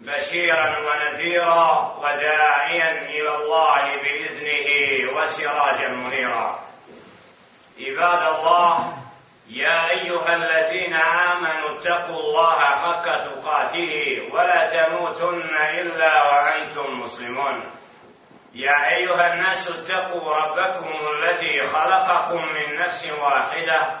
بشيرا ونذيرا وداعيا الى الله باذنه وسراجا منيرا عباد الله يا ايها الذين امنوا اتقوا الله حق تقاته ولا تموتن الا وانتم مسلمون يا ايها الناس اتقوا ربكم الذي خلقكم من نفس واحده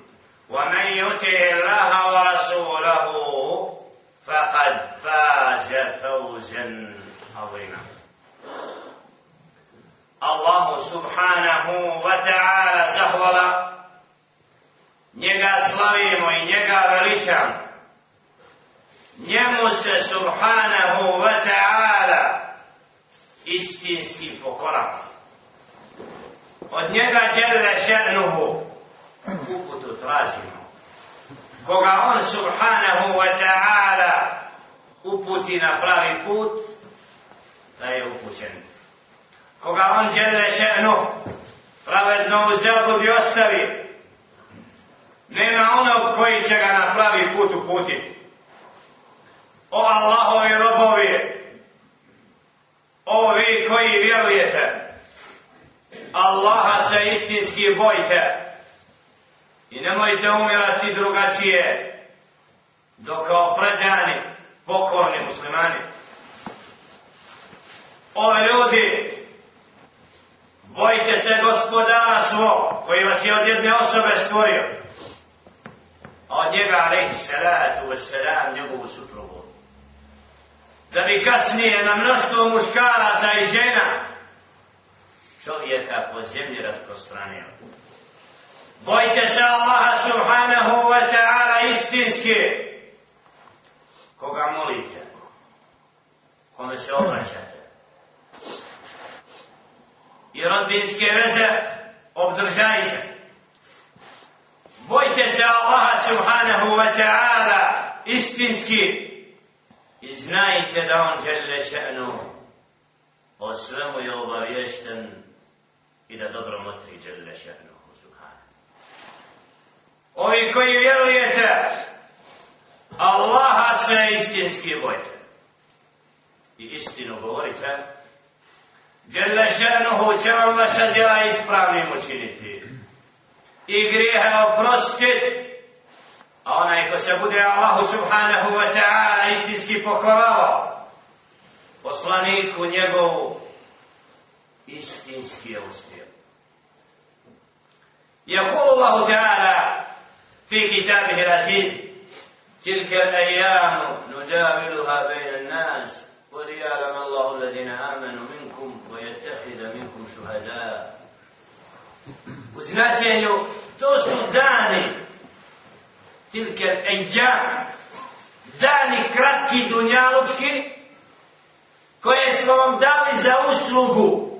ومن يطع الله ورسوله فقد فاز فوزا عظيما الله سبحانه وتعالى سهولا njega slavimo i njega veličamo njemu se subhanahu wa ta'ala istinski pokoramo od njega djelle še'nuhu uputu tražimo. Koga on subhanahu wa ta'ala uputi na pravi put, da je upućen. Koga on djele še'nu, pravedno u zelbu bi ostavi, nema onog koji će ga na pravi put uputiti. O Allahovi robovi, o vi koji vjerujete, Allaha se istinski bojte, I nemojte umirati drugačije do kao predani pokorni muslimani. O ljudi, bojite se gospodara svog koji vas je od jedne osobe stvorio. A od njega alaihi salatu wa salam njegovu suprugu. Da bi kasnije na mnoštvo muškaraca i žena čovjeka po zemlji rasprostranio. Bojte se Allaha subhanahu wa ta'ala istinski. Koga molite? Kome se obraćate? I rodinske veze obdržajte. Bojte se Allaha subhanahu wa ta'ala istinski. I znajte da on žele še'nu. O svemu je obavješten i da dobro motri žele še'nu. Ovi koji vjerujete, Allaha se istinski bojte. I istinu govorite. Jelle ženuhu će vam vaša djela ispravnim učiniti. I grijehe oprostit. A onaj ko se bude Allahu subhanahu wa ta'ala istinski pokorao. Poslaniku njegovu istinski je uspio. Jehu Allahu ta'ala في كتابه العزيز تلك الأيام نداولها بين الناس وليعلم الله الذين آمنوا منكم ويتخذ منكم شهداء وزناتي توسو داني تلك الأيام داني كراتكي دنيا لوشكي koje smo vam dali za uslugu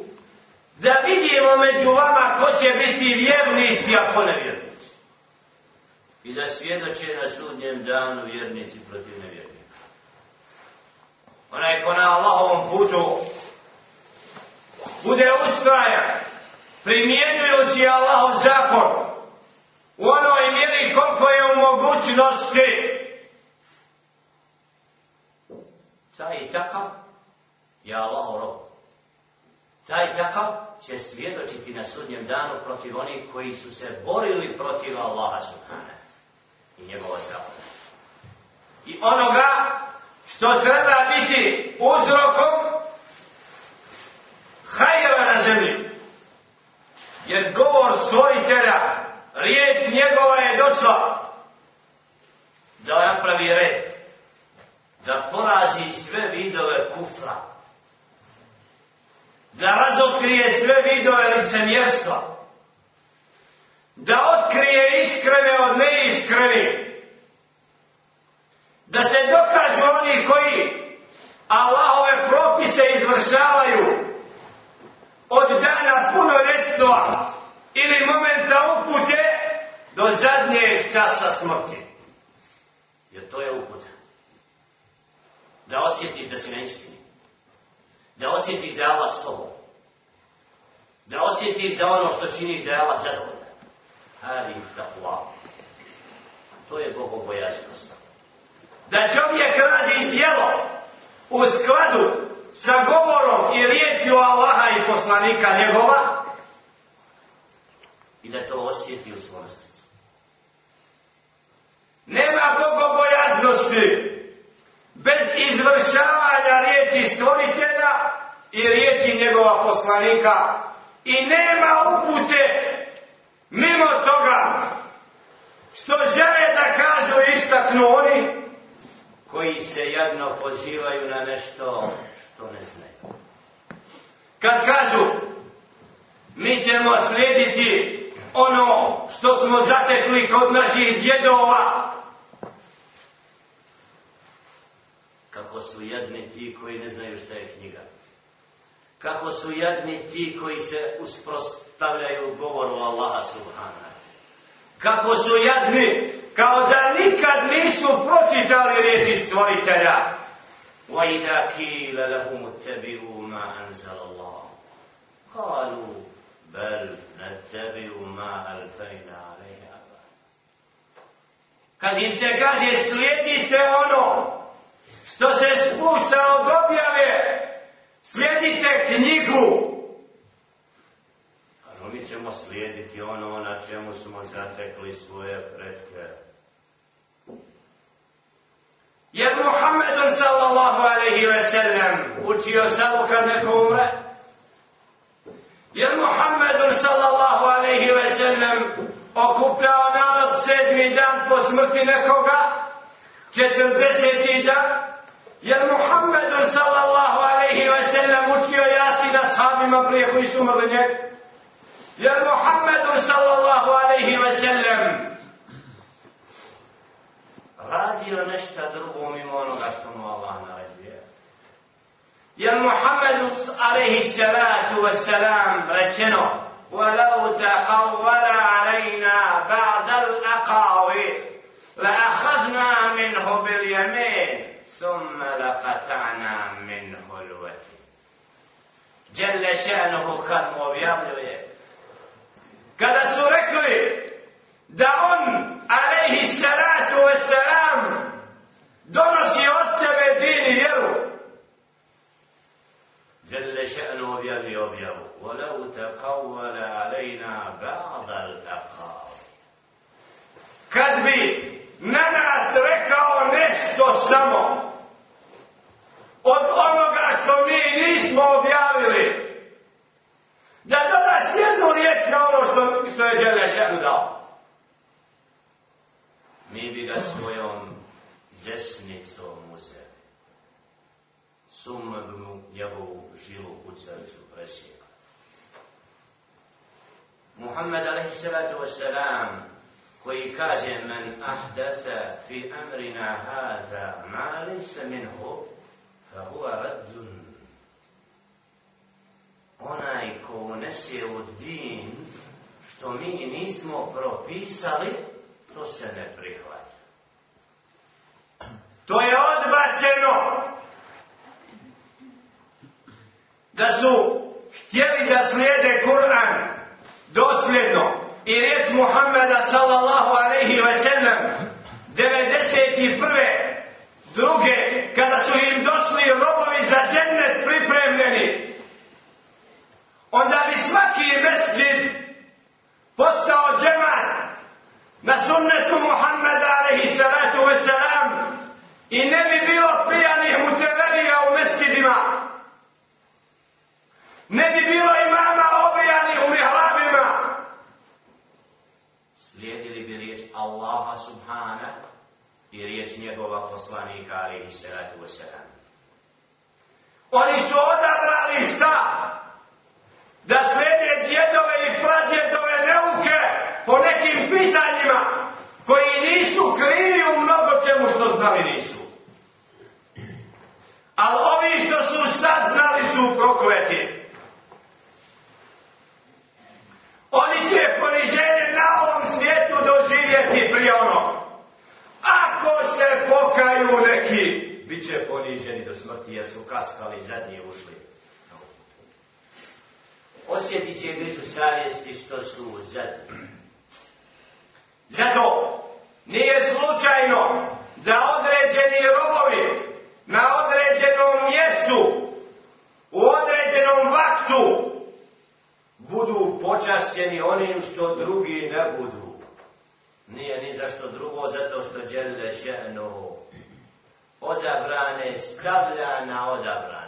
da vidimo među vama ko će biti vjernici ako ne vjernici i da svjedoče na sudnjem danu vjernici protiv nevjernika. Onaj ko na Allahovom putu bude ustrajan, primjenjujući Allahov zakon, u onoj mjeri koliko je u mogućnosti, taj i takav je Allahov rob. Taj takav će svjedočiti na sudnjem danu protiv onih koji su se borili protiv Allaha subhanahu i njegova zdravlja. I onoga što treba biti uzrokom hajera na zemlji. Jer govor stvoritelja, riječ njegova je došla da napravi red, da porazi sve vidove kufra, da razokrije sve vidove licemjerstva, mjerstva, da otkrije iskrene od neiskrene da se dokažu oni koji Allahove propise izvršavaju od dana puno redstva ili momenta upute do zadnje časa smrti. Jer to je uputa. Da osjetiš da si na istini. Da osjetiš da je Allah s tobom. Da osjetiš da ono što činiš da je Allah zadovoljno hali taqwa. To je bogobojaznost. Da čovjek radi djelo u skladu sa govorom i riječju Allaha i poslanika njegova i da to osjeti u svom srcu. Nema bogobojaznosti bez izvršavanja riječi stvoritelja i riječi njegova poslanika i nema upute Mimo toga što žele da kažu istaknu oni koji se jadno pozivaju na nešto što ne znaju. Kad kažu mi ćemo slijediti ono što smo zatekli kod naših djedova kako su jadni ti koji ne znaju šta je knjiga kako su jadni ti koji se usprostavljaju stavljaju govor u Allaha subhana. Kako su jadni, kao da nikad nisu pročitali riječi stvoritelja. وَإِذَا كِيلَ لَهُمُ اتَّبِعُوا مَا أَنْزَلَ اللَّهُ قَالُوا بَلْ نَتَّبِعُوا مَا أَلْفَيْنَا عَلَيْهَا Kad im se kaže slijedite ono što se spušta od objave, slijedite knjigu ćemo slijediti ono na čemu smo zatekli svoje predke. Jer Muhammed sallallahu alaihi ve sellem učio samo kad neko umre. Jer Muhammed sallallahu alaihi ve sellem okupljao narod sedmi dan po smrti nekoga, četrdeseti dan, jer Muhammed sallallahu alaihi ve sellem učio jasina sahabima prije koji su umrli njegu. يا محمد صلى الله عليه وسلم radio nešto drugo mimo onoga što mu Allah naređuje. Jer Muhammedu alaihi salatu wasalam rečeno وَلَوْ تَقَوَّلَ عَلَيْنَا بَعْدَ الْأَقَاوِلِ لَأَخَذْنَا مِنْهُ بِالْيَمِينِ ثُمَّ لَقَطَعْنَا مِنْهُ الْوَتِينَ جل شأنه kad mu objavljuje kada su rekli da on, alaihi salatu wasalam, donosi od sebe din i vjeru. Žele še'nu objavi objavu. Volau te kavvala alejna ba'dal akav. Kad bi na nas rekao nešto samo od onoga što mi nismo objavili, da dodaš jednu riječ na ono što, što je žele šehu dao. Mi bi ga svojom desnicom uzeli. Suma bi mu njegovu žilu kucaricu presjeka. Muhammed alaihi salatu wassalam koji kaže men ahdasa fi amrina haza malisa minhu fa huwa raddun onaj ko unese u din što mi nismo propisali, to se ne prihvaća. To je odbačeno! Da su htjeli da slijede Kur'an dosljedno i riječ Muhammeda sallallahu alaihi ve sellem 91. druge kada su im došli robovi za džennet pripremljeni onda bi svaki mesjid postao džemat na sunnetu Muhammeda alaihi salatu ve salam i ne bi bilo prijanih muteverija u mesjidima ne bi bilo imama obrijanih u mihrabima slijedili bi riječ Allaha subhana i riječ njegova poslanika alaihi salatu ve salam oni su odabrali stav da slede djedove i pradjedove neuke po nekim pitanjima koji nisu krivi u mnogo čemu što znali nisu. Ali ovi što su sad znali su prokleti. Oni će poniženje na ovom svijetu doživjeti prije onog. Ako se pokaju neki, bit će poniženi do smrti jer su kaskali zadnji ušli osjetit će grižu savjesti što su zadnji. Zato nije slučajno da određeni robovi na određenom mjestu u određenom vaktu budu počašćeni onim što drugi ne budu. Nije ni za što drugo, zato što žele ženo odabrane stavlja na odabrane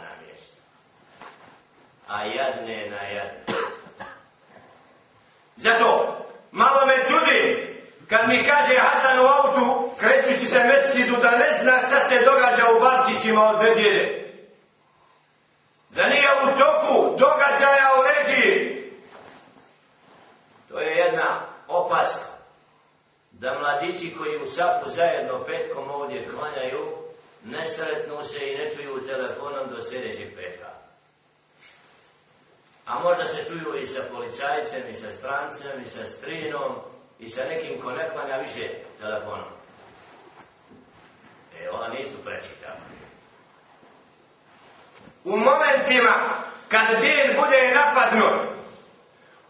a jadne na jadne. Zato, malo me čudi, kad mi kaže Hasan u autu, krećući se mesidu, da ne zna šta se događa u barčićima od nedjelje. Da nije u toku događaja u regiji. To je jedna opaska. Da mladići koji u safu zajedno petkom ovdje klanjaju, nesretnu se i ne čuju telefonom do sljedećeg petka. A možda se čuju i sa policajcem, i sa strancem, i sa strinom, i sa nekim ko ne klanja više telefonom. E, ona nisu prečitala. U momentima kad din bude napadnut,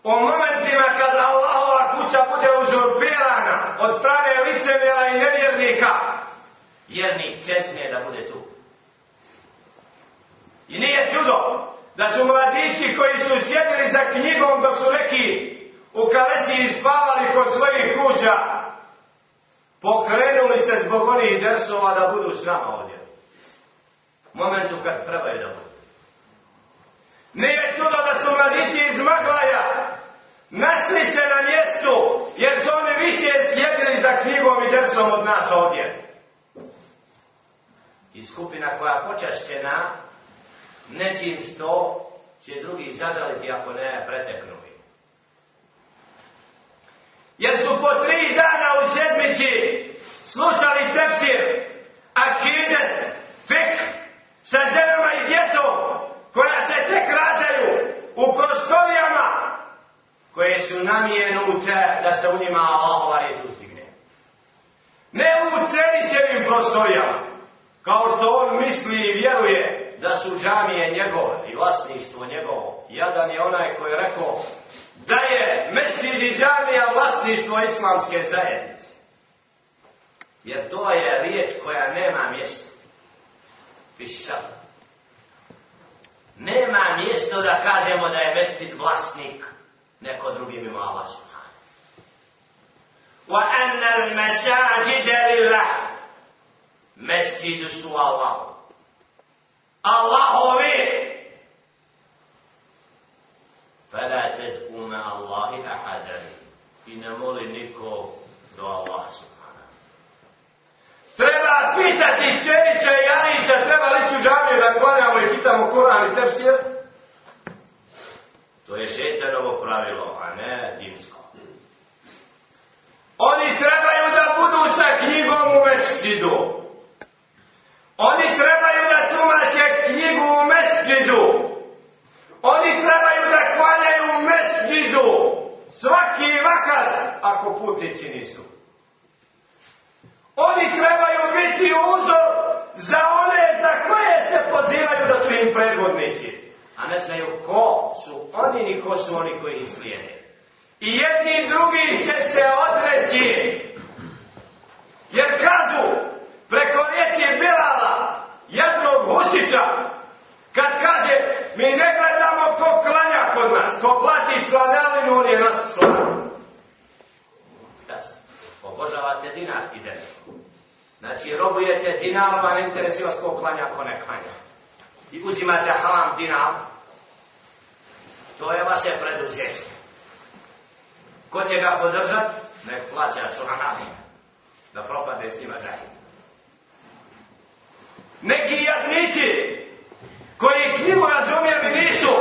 u momentima kad Allahova kuća bude uzurpirana od strane licemjela i nevjernika, vjernik česnije da bude tu. I nije čudo da su mladici koji su sjedili za knjigom dok su neki u kalesi ispavali kod svojih kuća pokrenuli se zbog onih dersova da budu s nama ovdje momentu kad trebaju da budu nije čudo da su mladići iz Maglaja našli se na mjestu jer su oni više sjedili za knjigom i dersom od nas ovdje i skupina koja počašćena nečim sto će drugi zažaliti ako ne preteknu im. Jer su po tri dana u sedmici slušali tefsir, akidet, fik sa ženama i djecom koja se tek razaju u prostorijama koje su namijenute da se u njima Allahova riječ uzdigne. Ne u cenicevim prostorijama kao što on misli i vjeruje da su džamije njegove i vlasništvo njegovo. Jadan je onaj koji je rekao da je mesid i džamija vlasništvo islamske zajednice. Jer to je riječ koja nema mjesto. Fišar. Nema mjesto da kažemo da je mesid vlasnik neko drugi mimo Allah subhanahu. Wa anna al-masajid lillah. Mesjidu su Allahu. Allahove. Fela tedku me Allahi ahadari. I ne moli niko do Allah Treba pitati Čevića i Janića, treba li ću žabnje da klanjamo i čitamo Kur'an i Tersir? To je šetanovo pravilo, a ne dinsko. Oni trebaju da budu sa knjigom u mesidu. Oni trebaju tumače knjigu u mesđidu. Oni trebaju da kvaljaju u mesđidu. Svaki vakar, ako putnici nisu. Oni trebaju biti uzor za one za koje se pozivaju da su im predvodnici. A ne znaju ko su oni ni ko su oni koji ih slijede. I jedni i drugi će se odreći. Jer kažu, preko riječi Bilala, jednog Husića kad kaže mi ne gledamo ko klanja kod nas, ko plati slanjalinu, on je nas slan. Das. Obožavate dinar i deli. Znači, robujete dinar, bar interesi vas ko klanja, ko ne klanja. I uzimate haram dinar. To je vaše preduzeće. Ko će ga podržati? Nek plaća slanjalinu. Da propade s njima zajedno neki jadnici koji knjigu razumijeli nisu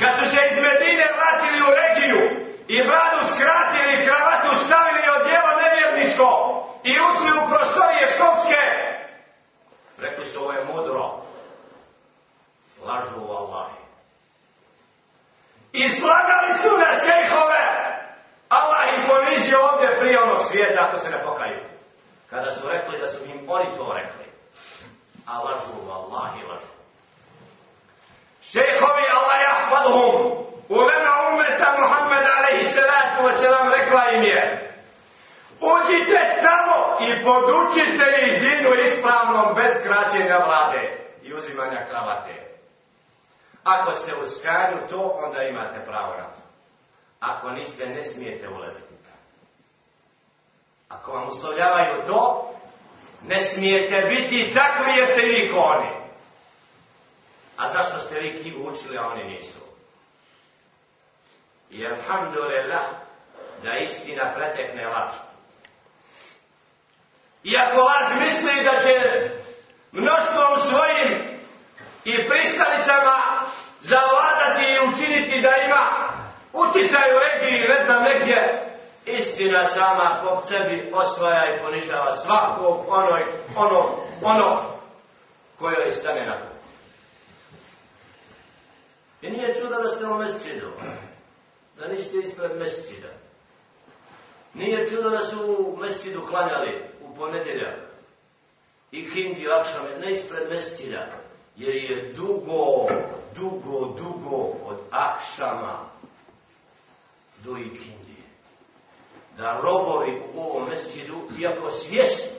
kad su se iz Medine vratili u regiju i bradu skratili kravatu stavili od djelo nevjerničko i ušli u prostorije škopske rekli su ovo je mudro lažu u Allahi i slagali su na šejhove Allah im ponizio ovdje prije onog svijeta ako se ne pokaju kada su rekli da su im oni to rekli a lažu, Allah i lažu. Šehovi Allah jahvaluhum, u vema umeta Muhammed alaihi salatu wasalam rekla im je, uđite tamo i podučite ih dinu ispravnom bez kraćenja vlade i uzimanja kravate. Ako ste u stanju to, onda imate pravo na to. Ako niste, ne smijete ulaziti tamo. Ako vam uslovljavaju to, ne smijete biti takvi jer ste vi koni. A zašto ste vi knjigu učili, a oni nisu? I alhamdulillah, da istina pretekne laž. Iako laž misli da će mnoštvom svojim i pristalicama zavladati i učiniti da ima uticaj u regiji, ne znam, negdje, istina sama po sebi osvaja i ponižava svakog onoj, onog, onog kojoj stane na put. I nije čuda da ste u mesčidu, da niste ispred mesčida. Nije čuda da su u mesčidu klanjali u ponedeljak i hindi lakšame, ne ispred mesčida, jer je dugo, dugo, dugo od akšama do ikindi da robovi u ovom mesečidu, iako svjesno,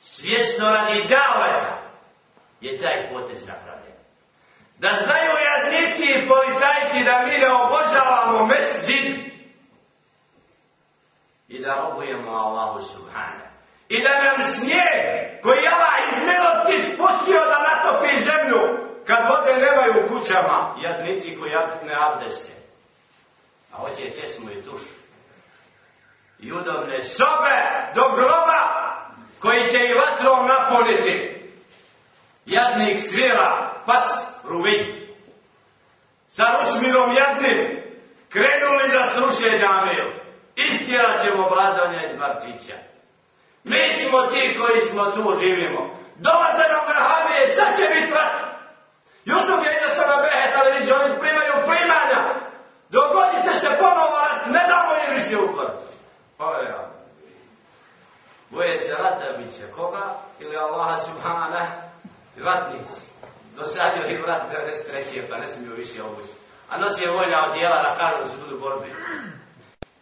svjesno radi davanja, je taj potez napravljen. Da znaju jadnici i policajci da mi ne obožavamo mesđid i da robujemo Allahu Subhane. I da nam snijeg koji je Allah iz milosti spustio da natopi zemlju kad vode nemaju u kućama jadnici koji jadne abdeste. A hoće česmu i tušu i udobne sobe do groba koji će i vatrom napuniti. Jadnik svira, pas ruvi. Sa usmirom jadnim krenuli da sruše džamiju. Istjela ćemo bradovnja iz Marčića. Mi smo ti koji smo tu živimo. Dolaze nam vrhavije, sad će biti rat. Jusuf je izašao na brehe televizije, oni primaju primanja. Dogodite se ponovo rat, ne damo im više uklati. Hvala je Allah. Boje se rata bit će koga ili Allaha subhana vratnici. Do sad je vrat 93. pa ne smiju više obući. A nosi je vojna od djela da kaže da se budu borbi.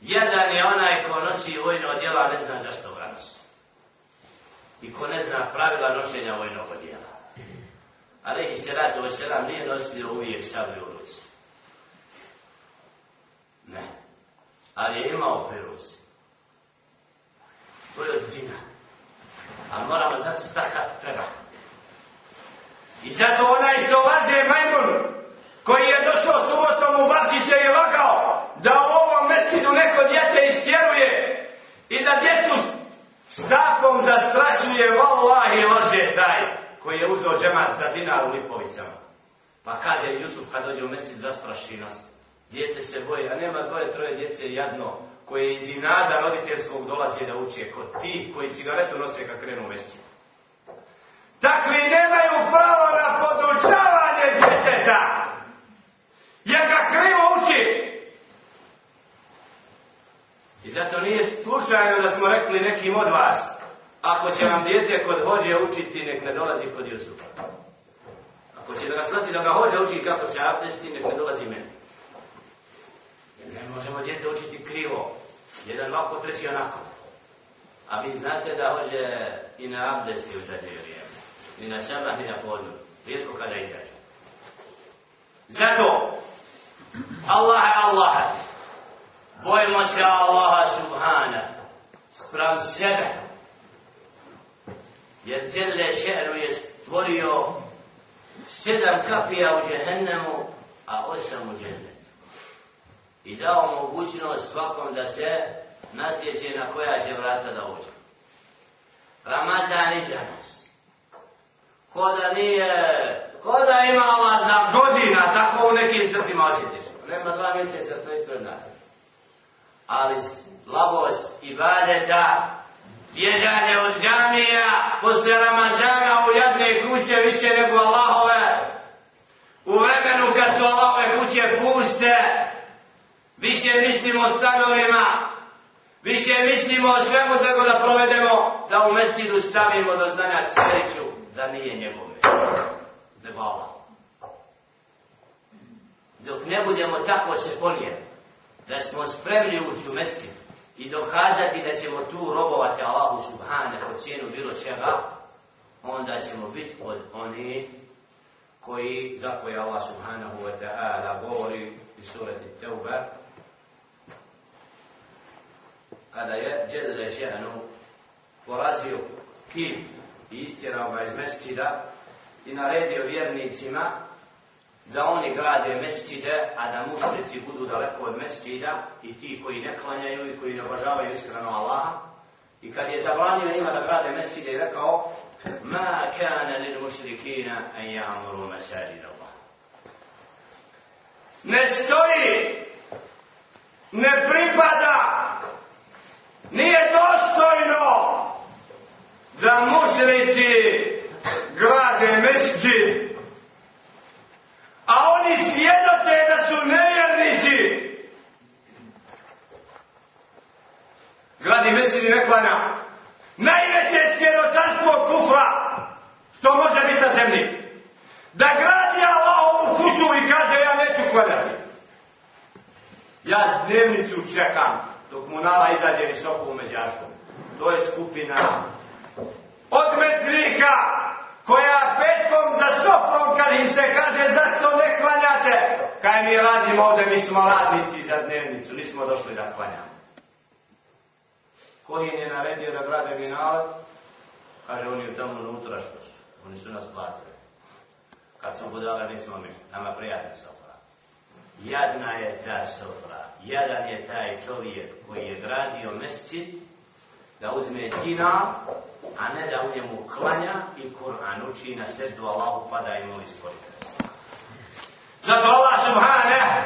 Jedan je onaj ko nosi vojna od djela ne zna zašto ga nosi. I ko ne zna pravila nošenja vojnog od djela. Ali ih se rata od sada nije nosio uvijek sabri u ruci. Ne. Ali je imao peruci svoje odvina. Ali moramo znati šta kad treba. I zato onaj što laže majmun, koji je došao subotom u Babčiće i lagao, da u ovom mesidu neko djete istjeruje i da djecu štapom zastrašuje, vallahi laže taj koji je uzeo džemat za dinar u Lipovićama. Pa kaže Jusuf kad dođe u mesid zastraši nas. Djete se boje, a nema dvoje, troje djece jadno, koje iz inada roditeljskog dolazi da uče, kod ti koji cigaretu nose kad krenu u vesti. Takvi nemaju pravo na podučavanje djeteta. Jer ga krivo uči. I zato nije slučajno da smo rekli nekim od vas. Ako će vam djete kod hođe učiti, nek ne dolazi kod Jusufa. Ako će da ga slati da ga hođe učiti kako se abdesti, nek ne dolazi meni. Ne možemo djete učiti krivo. Jedan ovako, treći onako. A vi znate da hoće i na abdesti u zadnje vrijeme. I na sabah i na podnu. Rijetko kada izađe. Zato, Allah je Allah. Bojimo se Allaha subhana. Sprav sebe. Jer djelje še'nu je stvorio sedam kapija u džehennemu, a osam u džennemu i dao mogućnost svakom da se natječe na koja će vrata da uđe. Ramazan i ženost. Ko da nije, ko da ima Allah za godina, tako u nekim srcima osjetiš. Nema dva mjeseca, to je ispred nas. Ali slabost i badeta, bježanje od džamija, posle Ramazana u jadne kuće više nego Allahove, u vremenu kad su Allahove kuće puste, više mislimo o stanovima, više mislimo o svemu tako da provedemo, da u mestidu stavimo do znanja sreću, da nije njegov mestid. Nego Dok ne budemo tako se ponijeli, da smo spremni ući u mestid i dokazati da ćemo tu robovati Allahu Subhane po cijenu bilo čega, onda ćemo biti od oni koji, za koje Allah Subhanahu wa ta'ala govori iz surati Teubar, kada je Đelle Žehanu porazio kim i istjerao ga iz mesečida i naredio vjernicima da oni grade mesečide, a da mušnici budu daleko od mesečida i ti koji ne klanjaju i koji ne obožavaju iskreno Allaha. I kad je zabranio njima da grade mesečide i rekao Ma kana lil mušrikina en ja amuru mesajid Allah. Ne stoji, ne pripada Nije dostojno da mušnici grade mešći, a oni svjedoce da su nevjernici. Gradi mešći i neklanja. Najveće svjedočanstvo kufra što može biti na zemlji. Da gradi Allah ovu kuću i kaže ja neću kvaljati. Ja dnevnicu čekam dok munala izađe visoko u međaštvo. To je skupina od metrika koja petkom za sopom kad im se kaže zašto ne klanjate? Kaj mi radimo ovde, mi smo radnici za dnevnicu, nismo došli da klanjamo. Koji je naredio da grade minale? Kaže, oni u tamo unutra što su. Oni su nas platili. Kad su budale, nismo mi. Nama prijatni sam jadna je ta sofra, jadan je taj čovjek koji je gradio mesčit, da uzme dina, a ne da u njemu klanja i Kur'an uči na srdu Allahu pada i moli spolite. Zato Allah subhane,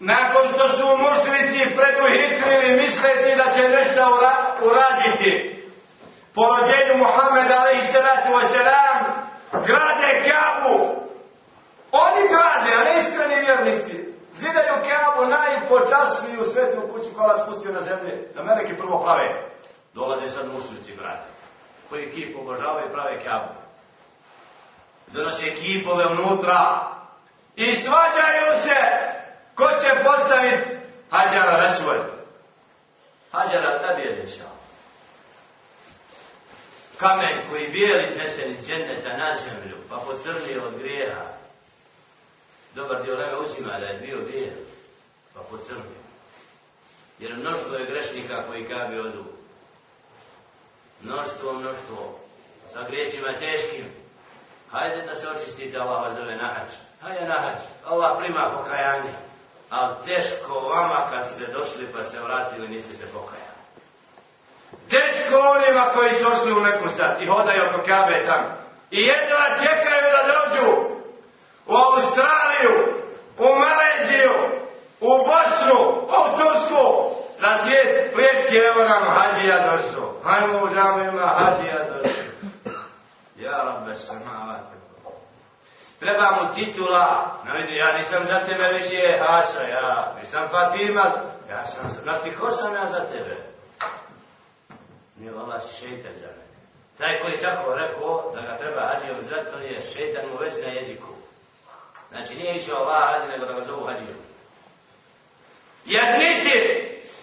nakon što su mušnici preduhitrili misleti da će nešto ura, uraditi, po rođenju Muhammed alaihi sallatu wasalam, grade kjavu, oni grade, a ne iskreni vjernici, zidaju Kaabu najpočasniju svetu kuću koja vas pustio na zemlje, da meleki prvo prave. Dolaze sad mušnici, brate, koji kip obožavaju i prave Kaabu. Donose kipove unutra i svađaju se ko će postaviti Hađara Resuvel. Hađara ta bijeli Kamen koji bijeli znesen iz džendeta na zemlju, pa pocrnije od grijeha, dobar dio vremena uzima da je bio vjer, pa po crkvi. Jer mnoštvo je grešnika koji kabe odu. Mnoštvo, mnoštvo. Sa grešima teškim. Hajde da se očistite, Allah vas zove nahač. Hajde nahač. Allah prima pokajanje. Ali teško vama kad ste došli pa se vratili, niste se pokajali. Teško onima koji su ošli u neku sad i hodaju oko kabe tamo. I jedva čekaju da dođu u Australiju, u Maleziju, u Bosnu, u Tursku, da svijet plesi, evo nam hađija došlo. Hajmo u džamima, hađija došlo. Ja rabbe se malate. Treba mu titula, na vidi, ja nisam za tebe više Haša, ja nisam Fatima, ja sam, znači, ko sam ja za tebe? Nije vala si šeitan za mene. Taj koji tako rekao da ga treba hađija uzrati, to je šeitan mu već na jeziku. Znači nije više ova hađi, nego da ga zovu hađiju. Jadnici,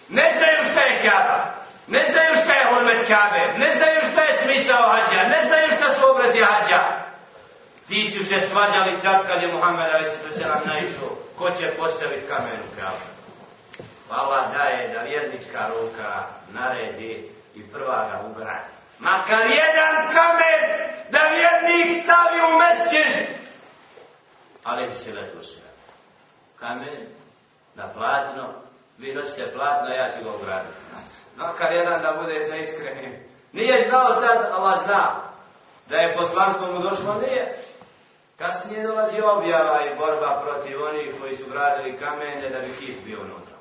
ne znaju šta je kaba, ne znaju šta je hurmet kabe, ne znaju šta je smisao hađa, ne znaju šta su obredi hađa. Ti si se svađali tad kad je Muhammed Ali se preselam naišao, ko će postaviti kamen u kabu. Hvala pa daje da vjernička ruka naredi i prva ga ugradi. Makar jedan kamen da vjernik stavi u mesđe, Alehi se vedu osira. Kamen na platno, vi nosite platno, ja ću ga ugraditi. Makar jedan da bude za iskrenim. Nije znao tad, Allah zna da je poslanstvo mu došlo, nije. Kasnije dolazi objava i borba protiv onih koji su gradili kamene da bi kip bio unutra.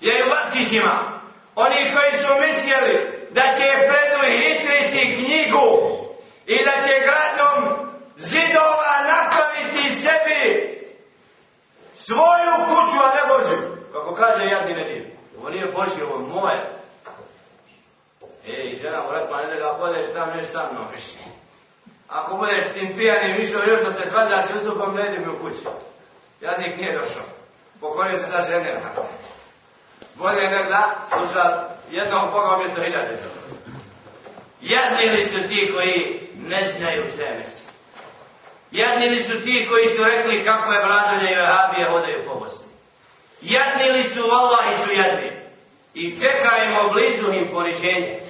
Je u vatićima, oni koji su mislili da će preduhitriti knjigu i da će gradom zidova napraviti sebi svoju kuću, a ne Božju. Kako kaže jadni neđin. Ovo nije Božje, ovo je moje. Ej, žena mu rekla, pa ne da ga hodeš tam, ješ sa mnom više. Ako budeš tim pijanim išao još da se svađa s Jusufom, ne idem u kuću. Jadnik nije došao. Pokorio se za žene. Bolje ne da sluša jednom Boga umjesto hiljade. Jadni li su ti koji ne znaju što je mislim? Jadni li su ti koji su rekli kako je vladanje i Arabije hodaju po Bosni? Jadni li su Allah i su jadni? I čekajmo blizu im poniženje.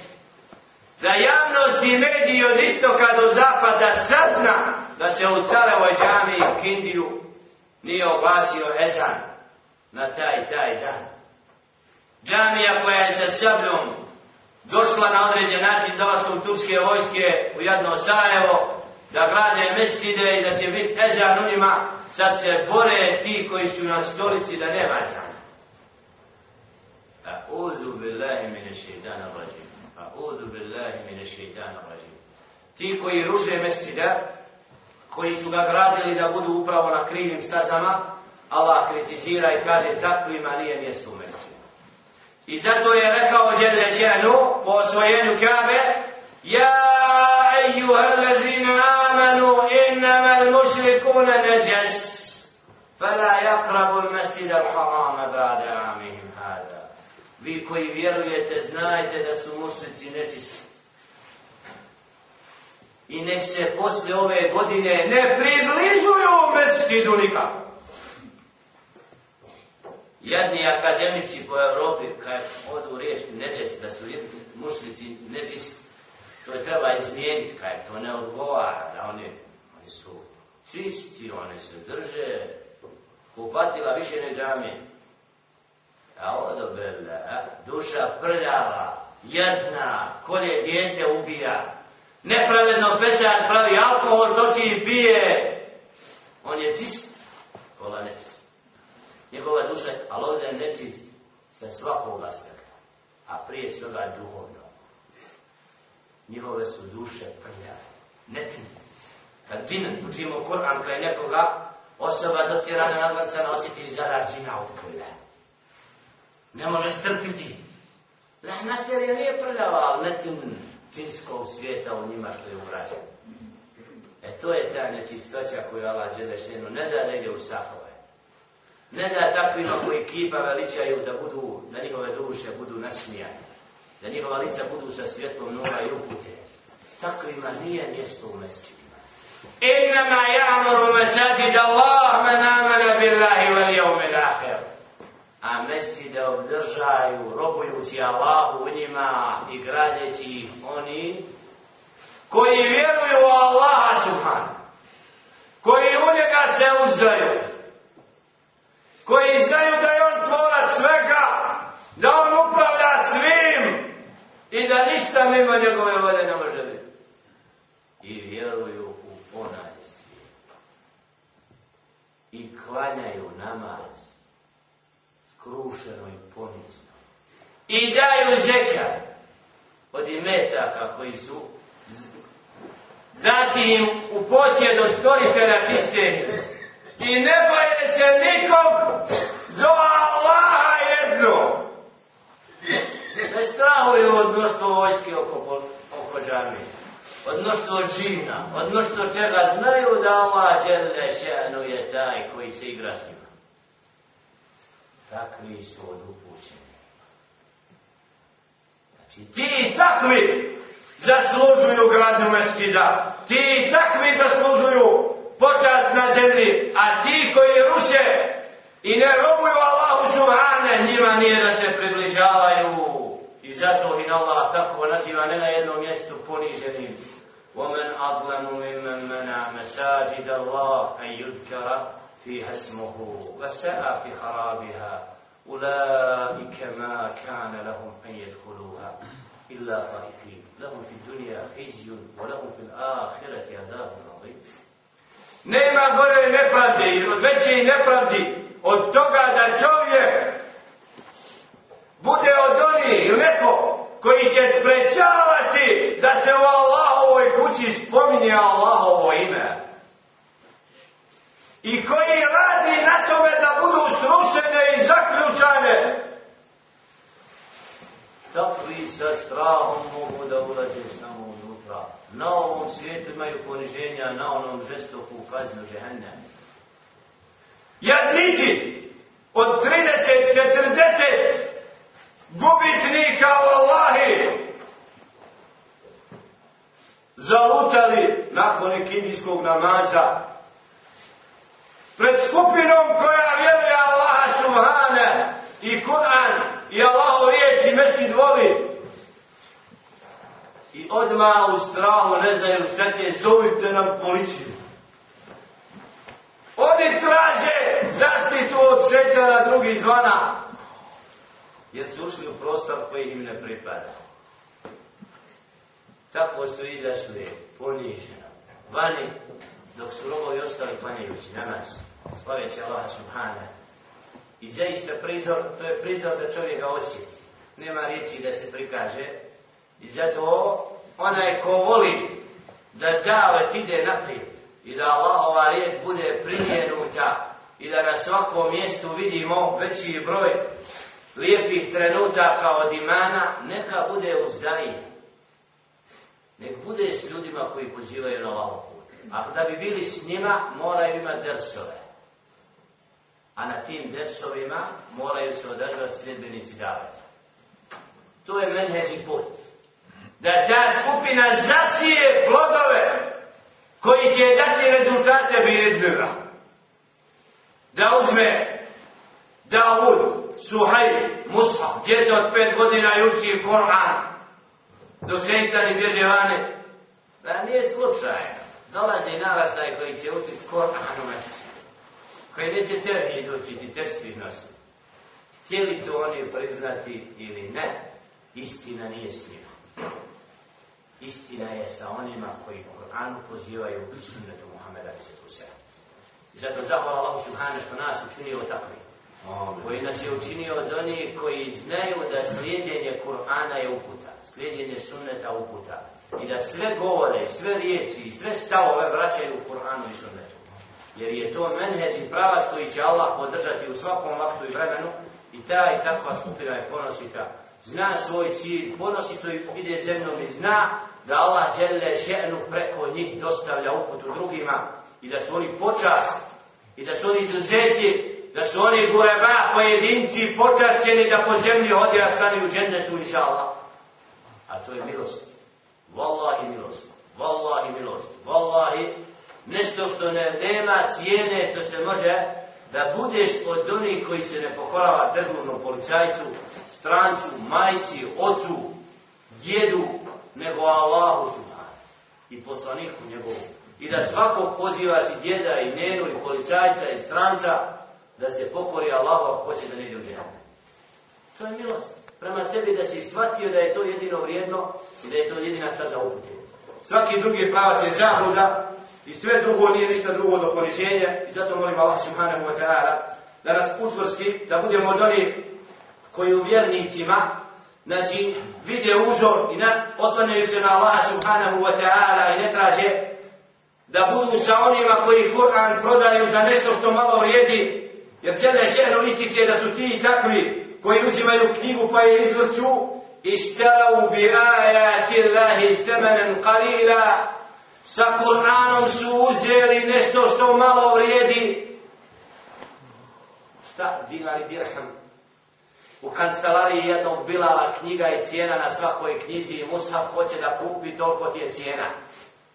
Da javnost i mediji od istoka do zapada sazna da se u carevoj džami u Kindiju nije oglasio Ezan na taj, taj dan. Džamija koja je sa sabljom došla na određen način dolaskom turske vojske u jadno Sarajevo, da grade mestide i da će biti ezan onima, sad se bore ti koji su na stolici da nema ezan. A'udhu billahi mine šeitana rajim. A'udhu billahi mine šeitana rajim. Ti koji ruže mestide, koji su ga gradili da budu upravo na krivim stazama, Allah kritizira i kaže takvima nije mjesto u mestu. I zato je rekao Đele Đenu po osvojenju Kabe, Ja, ejuha, lezina, آمنوا إنما المشركون نجس فلا يقربوا المسجد الحرام بعد عامهم هذا Vi koji vjerujete, znajte da su mušnici nečisti. I nek se posle ove godine ne približuju u mesecidu Jedni akademici po Evropi, kad odu riješiti nečisti, da su mušnici nečisti, to treba izmijeniti kaj to ne odgovara oni, oni su čisti oni se drže kupatila više ne džamije a ovo duša prljava jedna kolje djete ubija nepravedno pesan pravi alkohol toči i pije on je čist kola nečist njegova duša ali ovdje je nečist sa svakog aspekta a prije svega duhovni njihove su duše prljave. Netni. Kad džin učimo Koran kraj nekoga, osoba dotirana na vrca nositi zara džina od prljave. Ne može strpiti. Lahnat jer je nije prljava, ali netim džinskog svijeta u njima što je uvraćeno. E to je ta nečistoća koju Allah Đelešenu ne da negdje u safove. Ne da takvima koji kipa veličaju da budu, da njihove duše budu nasmijane da njihova lica budu sa svjetlom nova i upute. Takvima nije mjesto u mesečima. Innama ja'muru masajid Allah man amana billahi wal yawmil akhir. A mesti da obdržaju robujući Allahu u njima i gradeći oni koji vjeruju u Allaha subhan. Koji u njega se uzdaju. Koji znaju da je on tvorac svega. Da on i da ništa mimo njegove volje ne može biti. I vjeruju u onaj svijet. I klanjaju namaz skrušeno i ponizno. I daju zeka od imetaka koji su z... dati im u posjedu skorištena čiste. I ne boje se nikog do Allaha strahuju od mnoštvo vojske oko, oko džami. Od mnoštvo džina, od mnoštvo čega znaju da ova dželešenu je taj koji se igra s njima. Takvi su od upućeni. Znači ti takvi zaslužuju gradnu meskida. Ti takvi zaslužuju počas na zemlji. A ti koji ruše i ne robuju Allahu subhane, njima nije da se približavaju. I zato mi Allah tako naziva ne na jednom mjestu poniženim. ومن أظلم ممن منع مساجد الله أن يذكر فيها اسمه وسعى في خرابها أولئك ما كان لهم أن يدخلوها إلا خائفين لهم في الدنيا خزي ولهم في الآخرة عذاب عظيم Nema gore nepravde i od veće nepravdi od toga da čovjek bude od onih ili neko koji će sprečavati da se u Allahovoj kući spominje Allahovo ime. I koji radi na tome da budu srušene i zaključane. Takvi sa strahom mogu da ulaze samo unutra. Na ovom svijetu imaju poniženja na onom žestoku kaznu žehenne. Jadnici od 30, gubitnika u Allahi zalutali nakon ikindijskog namaza pred skupinom koja vjeruje Allaha Subhane i Kur'an i Allaho riječi mesti dvori i odma u strahu ne znaju šta će zovite nam policiju oni traže zaštitu od šetjara drugih zvana jer su ušli u prostor koji im ne pripada. Tako su izašli poniženo, vani, dok su robovi ostali panjajući na nas, slaveći Allah Subhane. I zaista prizor, to je prizor da čovjek ga osjeti. Nema riječi da se prikaže. I zato onaj ko voli da davet ide naprijed i da Allah ova riječ bude prijenuta i da na svakom mjestu vidimo veći broj lijepih trenutaka od imana, neka bude uzdanije. Nek bude s ljudima koji pozivaju na ovom put. A da bi bili s njima, moraju imati dersove. A na tim dersovima moraju se održavati sljedbenici davati. To je menheđi put. Da ta skupina zasije plodove koji će dati rezultate vidljiva. Da uzme Davud, Suhaj, Musa, djete od pet godina i uči Koran, dok šeitani bježe vani. Da pa nije slučajno. Dolaze i naraštaj koji će učiti Koran u mjestu. Koji neće tebi učiti, te stvarnosti. Htjeli to oni priznati ili ne, istina nije s njima. Istina je sa onima koji Koranu pozivaju u bličnu netu Muhammeda 27. I zato zahvala Allahu Subhane što nas učinio takvim koji nas je učinio od onih koji znaju da slijedjenje Kur'ana je uputa, slijedjenje sunneta uputa i da sve govore, sve riječi i sve stavove vraćaju u Kur'anu i sunnetu. Jer je to menheđ i prava koji će Allah podržati u svakom vaktu i vremenu i ta i takva skupina je ponosita. Zna svoj cilj, ponosito i ide zemljom i zna da Allah žele ženu preko njih dostavlja uputu drugima i da su oni počast i da su oni izuzeci da su oni gureba pojedinci počašćeni da po zemlji hodi a stani u džennetu inša Allah. A to je milost. Wallahi milost. Wallahi milost. Wallahi nešto što ne, nema cijene što se može da budeš od onih koji se ne pokorava državnom policajcu, strancu, majci, ocu, djedu, nego Allahu subhanu i poslaniku njegovu. I da svako pozivaš i djeda i nenu i policajca i stranca, da se pokori Allah ako hoće da ne ide u džennet. To je milost. Prema tebi da si shvatio da je to jedino vrijedno i da je to jedina staza uputu. Svaki drugi pravac je zabluda i sve drugo nije ništa drugo do poniženja i zato molim Allah subhanahu wa ta'ala da nas učvrsti, da budemo od onih koji u vjernicima znači vide uzor i ne oslanjaju se na Allah subhanahu wa ta'ala i ne traže da budu sa onima koji Kur'an prodaju za nešto što malo vrijedi Jer čelne šehrom ističe da su ti takvi koji uzimaju knjigu pa je izvrću i štelavu bi ajati Allahi temenem kalila sa Kur'anom su uzeli nešto što malo vrijedi šta dinari dirham u kancelariji jednog bilala knjiga i cijena na svakoj knjizi i Musa hoće da kupi toliko ti je cijena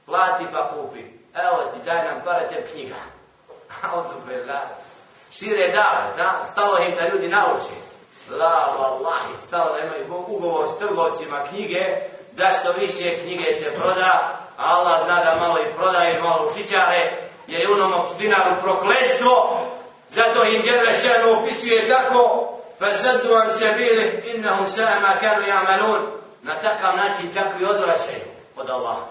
plati pa kupi evo ti daj nam pare te knjiga a on šire dave, da, stalo im da ljudi nauče. La, la, la, stalo da imaju ugovor s trgovcima knjige, da što više knjige se proda, a Allah zna da malo i proda i malo ušićare, jer je u onom dinaru prokletstvo, zato im djedra šeru opisuje tako, fa sadu an sebiri, innahum sajma kanu jamanun, na takav način takvi odvraćaju od Allaha.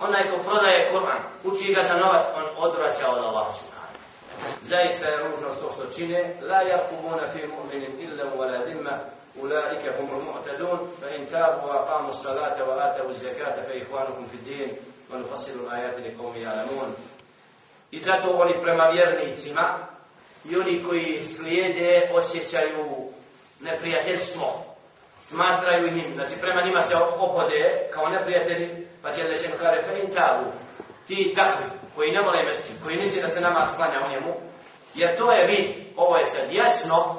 Onaj ko prodaje Kur'an, uči ga za novac, on odvraća od Allaha zaista je ružno to što čine la yaqumuna fi mu'minin illa wala dhimma ulaika hum mu'tadun fa in tabu wa qamu as-salata wa atu az-zakata fa ikhwanukum fi din wa nufassilu al-ayati liqawmin ya'lamun i zato oni prema vjernicima i oni koji slijede osjećaju neprijateljstvo smatraju im znači prema njima se opode kao neprijatelji pa će da se kaže fa in tabu ti takvi koji ne vole mesti, koji nisi da se nama sklanja o njemu, jer to je vid, ovo je sad jasno,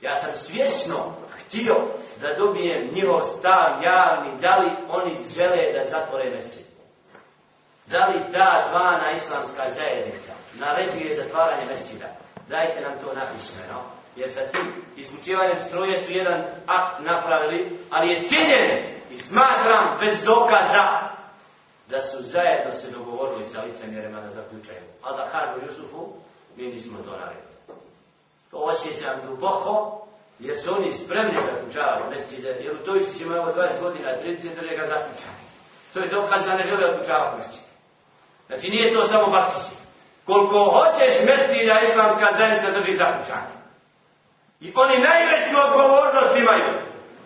ja sam svjesno htio da dobijem njihov stav javni, da li oni žele da zatvore mesti. Da li ta zvana islamska zajednica naređuje zatvaranje mestida? Dajte nam to napišmeno. Jer sa tim isključivanjem struje su jedan akt napravili, ali je činjenic i smatram bez dokaza da su zajedno se dogovorili sa licemjerima da zaključaju. A da kažu Jusufu, mi nismo to naredili. To osjećam duboko, jer su oni spremni zaključavati mestide, jer u toj su ćemo evo 20 godina, 30 drže ga zaključani. To je dokaz da ne žele otključavati mestide. Znači nije to samo bakšiši. Koliko hoćeš mestida, islamska zajednica drži zaključani. I oni najveću odgovornost imaju.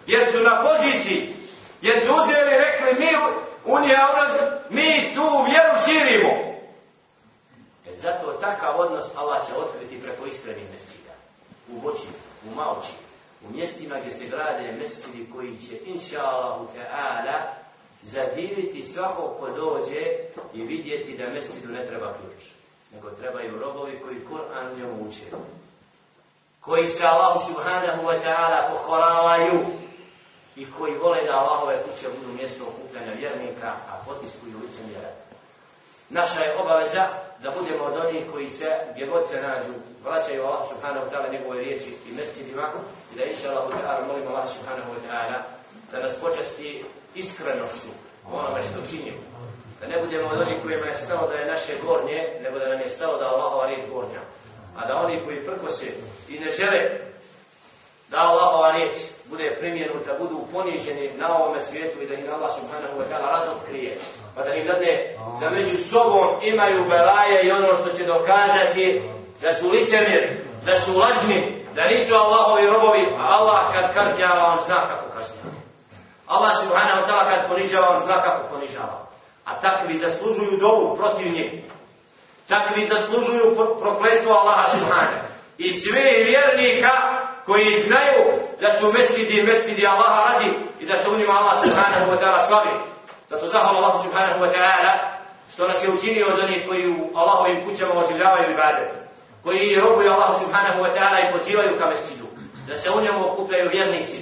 Jer su na poziciji. Jer su uzeli rekli mi On je obraz, mi tu vjeru širimo. E zato takav odnos Allah će otkriti preko iskrenih mestida. U voći, u maoči, u mjestima gdje se grade mestidi koji će, inša Allahu Teala, zadiviti svakog ko dođe i vidjeti da mestidu ne treba ključ. Nego trebaju robovi koji Kur'an njom uče. Koji se Allahu Subhanahu Wa Teala pokoravaju. Koji se Allahu Subhanahu Wa Teala pokoravaju i koji vole da Allahove kuće budu mjesto okupljanja vjernika, a potiskuju lice mjera. Naša je obaveza da budemo od onih koji se gdje god se nađu, vraćaju Allah subhanahu ta'ala njegove riječi i mesti divaku i da iša Allahu ta'ala molimo Allah subhanahu ta'ala da nas počasti iskrenošću u onome što činimo. Da ne budemo od onih kojima je stalo da je naše gornje, nego da nam je stalo da Allahova riječ gornja. A da oni koji prkose i ne žele da Allahova riječ bude primjenuta, budu poniženi na ovome svijetu i da ih Allah subhanahu wa ta'ala razotkrije. Pa da im dade, da među sobom imaju belaje i ono što će dokazati da su licemir, da su lažni, da nisu Allahovi robovi, a Allah kad kažnjava, on zna kako kažnjava. Allah subhanahu wa ta'ala kad ponižava, on zna kako ponižava. A takvi zaslužuju dovu protiv njih. Takvi zaslužuju proklestvo Allaha subhanahu. I svi vjernika koji znaju da su mesidi, mesidi Allaha radi i da se unima Allah subhanahu wa ta'ala slavi. Zato zahvala Allah subhanahu wa ta'ala što nas je učinio od onih koji u Allahovim kućama oživljavaju ibadet, koji robuju Allah subhanahu wa ta'ala i pozivaju ka mesidu, da se u njemu okupljaju vjernici.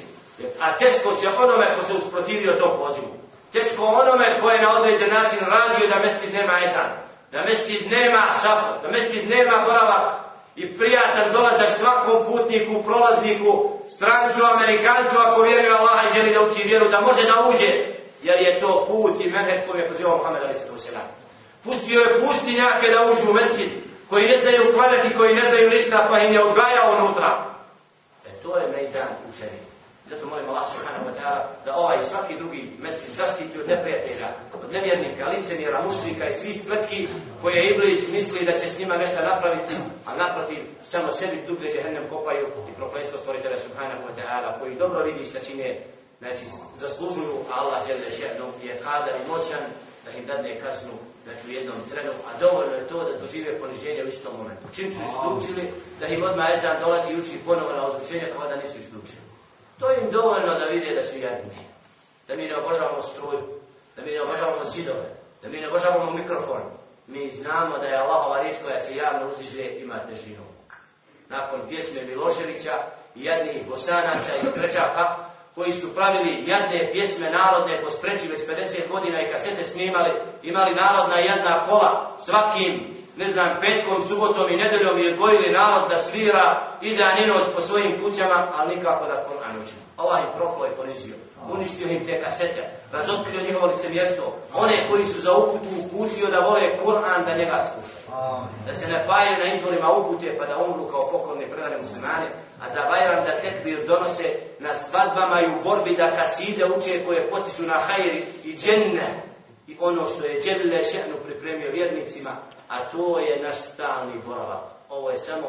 A teško se onome ko se usprotivio tom pozivu, teško onome ko je na određen način radio da mesid nema ezan, da mesid nema safo, da mesid nema boravak, i prijatan dolazak svakom putniku, prolazniku, strancu, amerikancu, ako vjeruje Allah i želi da uči vjeru, da može da uđe, jer je to put i menheš koji je pozivao Muhammed Ali Sato Pustio je pustinjake da uđu u mesjid, koji ne znaju kvaliti, koji ne znaju ništa, pa im je odgajao unutra. E to je mejdan učenik. Zato molim Allah subhanahu wa ta'ala da ovaj svaki drugi mjesec zaštiti od neprijatelja, od nevjernika, licenjera, mušnika i svi spletki koje Iblis misli da će s njima nešto napraviti, a naprotiv samo sebi dublje žehennem kopaju i proklesko stvoritele subhanahu wa ta'ala koji dobro vidi šta čine, znači zaslužuju, a Allah žele da žehennem je kadar i moćan da im dadne kaznu znači u jednom trenu, a dovoljno je to da dožive poniženje u istom momentu. Čim su isključili, da im odmah ezan dolazi i uči ponovo na ozvučenje, kao da nisu isključili. To im dovoljno da vide da su jedni. Da mi ne obožavamo struju, da mi ne obožavamo zidove, da mi ne obožavamo mikrofon. Mi znamo da je Allahova riječ koja se javno uziže ima težinu. Nakon pjesme Miloševića i jednih bosanaca i skrećaka, koji su pravili jadne pjesme narodne po spreći već 50 godina i kasete snimali, imali narodna jedna kola svakim, ne znam, petkom, subotom i nedeljom je gojili narod da svira i dan i noć po svojim kućama, ali nikako da Kur'an uči. Allah ovaj im prohlo i ponižio. Uništio im te kasete, razotkrio njihovo li se mjesto. One koji su za uputu uputio da vole Kur'an da njega sluša. Da se ne paju na izvolima upute pa da umru kao pokolni predane muslimane, a zabajavam da tekbir donose na svadbama i u borbi da kaside uče koje potiču na hajri i dženne i ono što je dželle še'nu pripremio vjernicima, a to je naš stalni boravak. Ovo je samo